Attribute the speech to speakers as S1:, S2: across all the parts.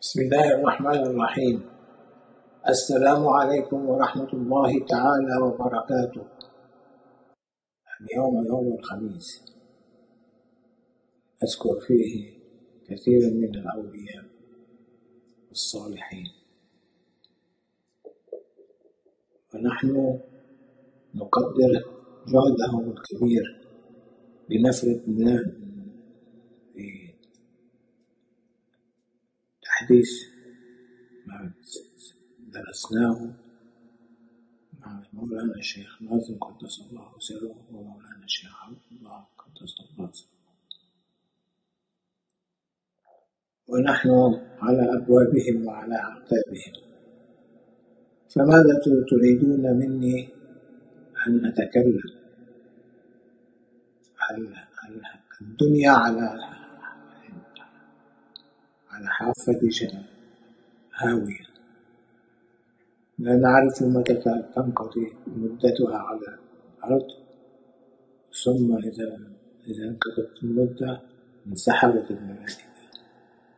S1: بسم الله الرحمن الرحيم. السلام عليكم ورحمة الله تعالى وبركاته. اليوم يوم الخميس. أذكر فيه كثيرا من الأولياء والصالحين. ونحن نقدر جهدهم الكبير لنفرد تحديث ما درسناه مع مولانا الشيخ ناظم قدس الله سره ومولانا الشيخ عبد الله قدس الله سره ونحن على أبوابهم وعلى أعتابهم فماذا تريدون مني أن أتكلم؟ الدنيا على على حافة هاوية. لا نعرف متى تنقضي مدتها على الأرض. ثم إذا إذا انقضت المدة انسحبت الملائكة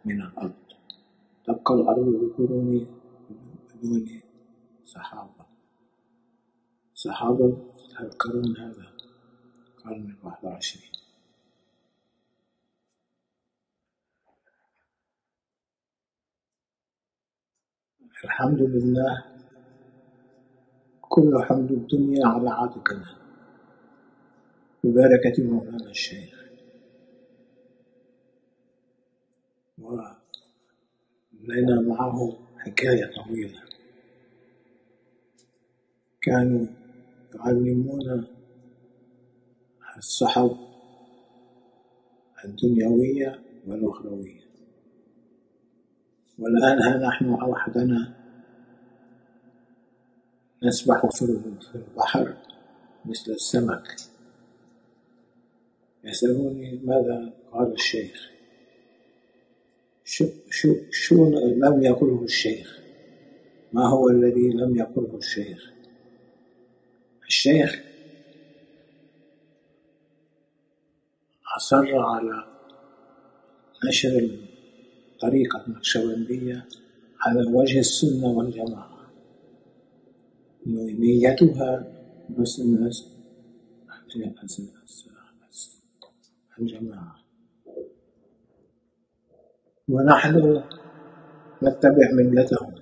S1: من الأرض. تبقى الأرض بدون بدون صحابة صحابة القرن هذا القرن الواحد وعشرين. الحمد لله. كل حمد الدنيا على عاتقنا ببركة مولانا الشيخ. ولنا معه حكاية طويلة. كانوا يعلمون الصحب الدنيوية والأخروية. والآن ها نحن وحدنا نسبح في البحر مثل السمك؟ يسألوني ماذا قال الشيخ. شو, شو, شو لم يقله الشيخ؟ ما هو الذي لم يقله الشيخ؟ الشيخ أصر على نشر الطريقة النقشبندية على وجه السنة والجماعة. نيتها الناس الجماعة. ونحن نتبع ملتهم.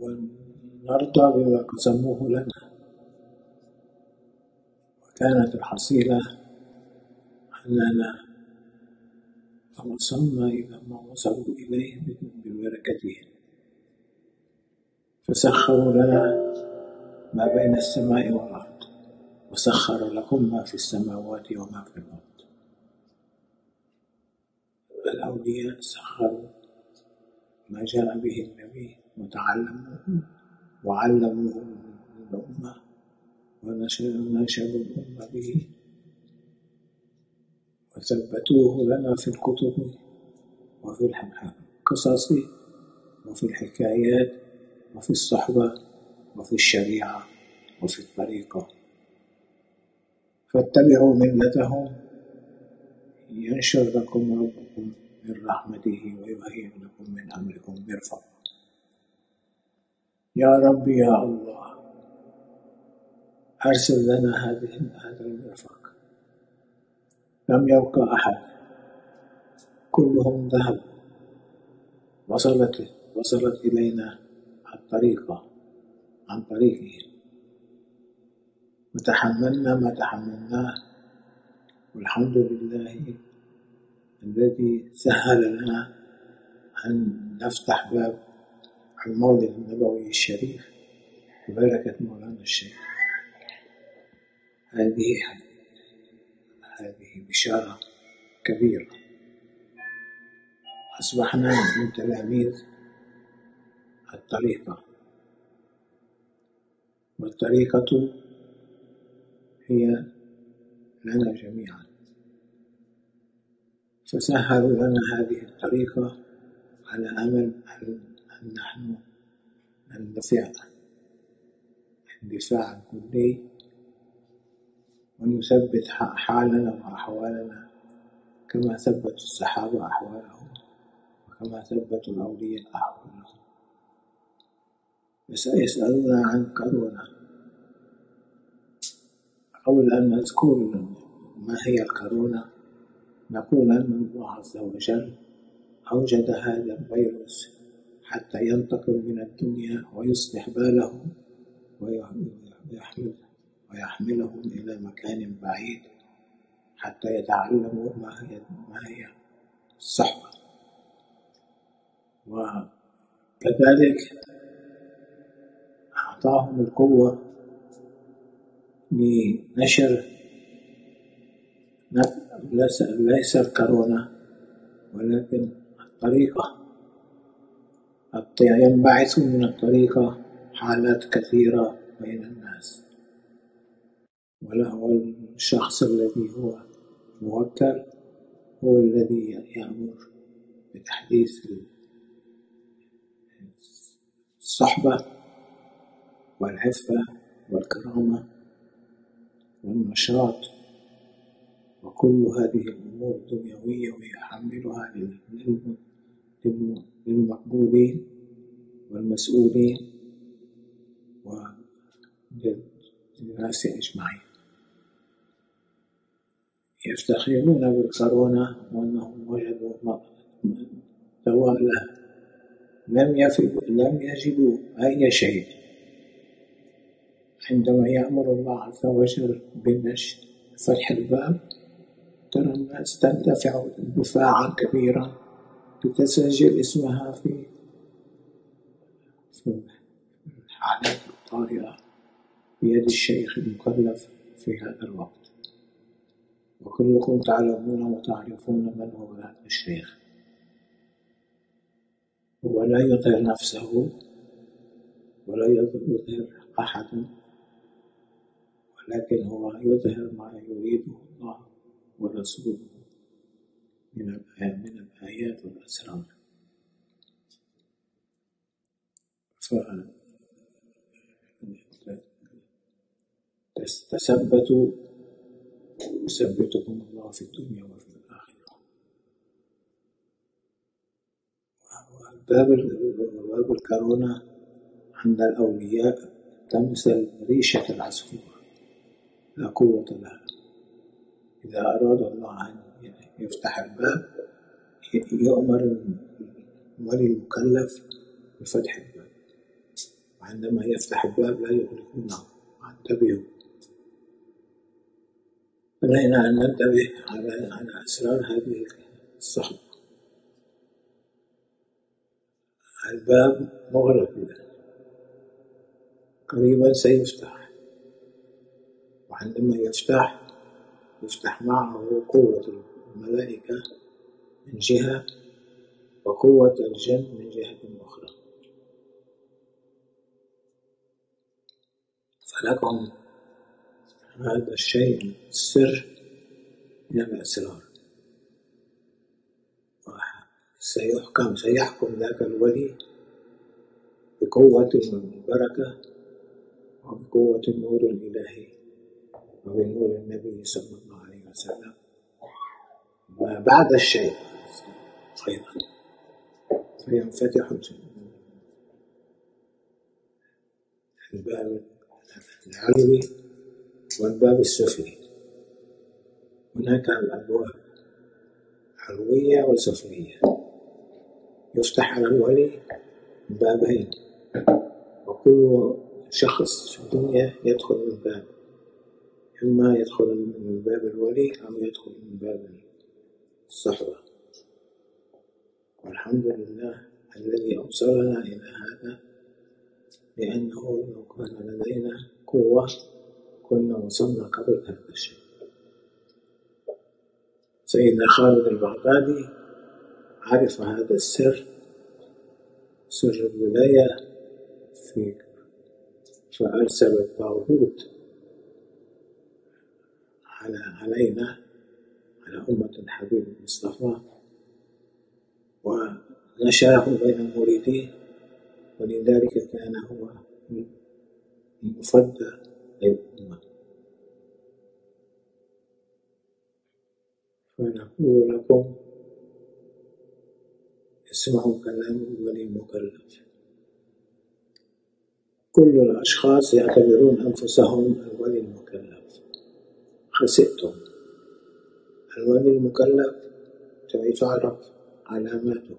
S1: ونرضى بما قسموه لنا. وكانت الحصيلة أننا وصلنا إلى ما وصلوا إليه ببركته. فسخروا لنا ما بين السماء والأرض وسخر لكم ما في السماوات وما في الأرض. الأولياء سخروا ما جاء به النبي وتعلموه وعلموه الأمة ونشروا الأمة به وثبتوه لنا في الكتب وفي القصص وفي الحكايات وفي الصحبة وفي الشريعة وفي الطريقة. فاتبعوا ملتهم. ينشر لكم ربكم من رحمته ويهيئ لكم من أمركم مرفقا يا رب يا الله أرسل لنا هذه هذا المرفق لم يبقى أحد. كلهم ذهب. وصلت وصلت إلينا الطريقة عن طريقه. وتحملنا ما تحملناه. والحمد لله الذي سهل لنا أن نفتح باب المولد النبوي الشريف. ببركة مولانا الشيخ. هذه هذه بشارة كبيرة. أصبحنا من تلاميذ الطريقة. والطريقة هي لنا جميعا. فسهلوا لنا هذه الطريقة على أمل أن نحن نندفع اندفاعا كلي ونثبت حالنا وأحوالنا كما ثبت الصحابة أحوالهم وكما ثبت الأولياء أحوالهم. يسألون عن كورونا قبل أن نذكر ما هي الكورونا نقول أن الله عز وجل أوجد هذا الفيروس حتى ينتقل من الدنيا ويصلح بالهم ويحمل ويحملهم إلى مكان بعيد حتى يتعلموا ما هي ما هي الصحبة. وكذلك أعطاهم القوة لنشر ليس الكورونا ولكن الطريقة. ينبعث من الطريقة حالات كثيرة بين الناس. وله الشخص الذي هو موكل هو الذي يأمر بتحديث الصحبة والعفة والكرامة والنشاط. وكل هذه الأمور الدنيوية ويحملها للمقبولين والمسؤولين وللناس أجمعين. يفتخرون بالكورونا وأنهم وجدوا دواء له لم لم يجدوا أي شيء. عندما يأمر الله عز وجل بالنشر فتح الباب ترى الناس تندفع اندفاعا كبيرا لتسجل اسمها في الحالات الطارئة بيد الشيخ المكلف في هذا الوقت. وكلكم تعلمون وتعرفون من هو هذا الشيخ. هو لا يظهر نفسه ولا يظهر أحدا ولكن هو يظهر ما يريده الله ورسوله من من الآيات والأسرار. فتثبتوا يثبتكم الله في الدنيا وفي الآخرة. باب باب عند الأولياء تمثل ريشة العصفور لا قوة لها. إذا أراد الله أن يفتح الباب يؤمر الولي المكلف بفتح الباب. وعندما يفتح الباب لا يغلقونه انتبهوا علينا أن ننتبه على على أسرار هذه الصحبة الباب مغلق قريبا سيفتح. وعندما يفتح يفتح معه قوة الملائكة من جهة وقوة الجن من جهة أخرى. فلكم هذا الشيء السر من الأسرار سيحكم سيحكم ذاك الولي بقوة البركة وبقوة النور الإلهي وبنور النبي صلى الله عليه وسلم. وبعد الشيء أيضا فينفتح الباب العلوي والباب السفلي. هناك الأبواب علوية وسفلية. يفتح على الولي بابين. وكل شخص في الدنيا يدخل من باب. إما يدخل من باب الولي أو يدخل من باب الصحبة والحمد لله الذي أوصلنا إلى هذا لأنه لو كان لدينا قوة كنا وصلنا قبل هذا الشيء سيدنا خالد البغدادي عرف هذا السر سر الولاية في فأرسل الطاغوت على علينا على أمة الحبيب المصطفى ونشره بين مريديه ولذلك كان هو المفدى للأمة فنقول لكم اسمعوا كلام الولي المكلف كل الأشخاص يعتبرون أنفسهم الولي المكلف. خسئتم. الولي المكلف تعرف علاماته؟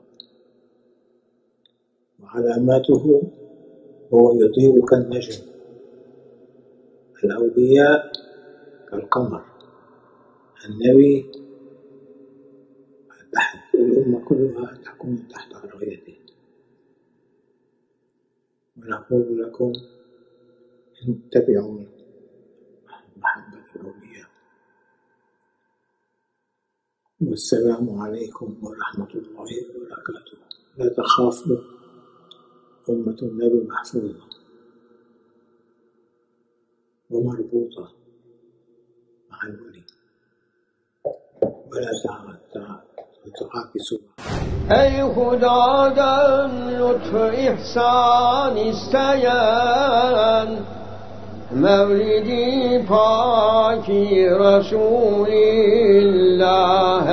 S1: وعلاماته هو يضيء كالنجم الأولياء كالقمر. النبي تحت الأمة كلها تكون تحت رايته ونقول لكم اتبعوا محبة الأولياء والسلام عليكم ورحمة الله وبركاته. لا تخافوا أمة النبي محفوظة. ومربوطة مع الولي ولا تعاكسوا
S2: ای خدادن لطف إحسان isteyen مولدی پاکی رسول الله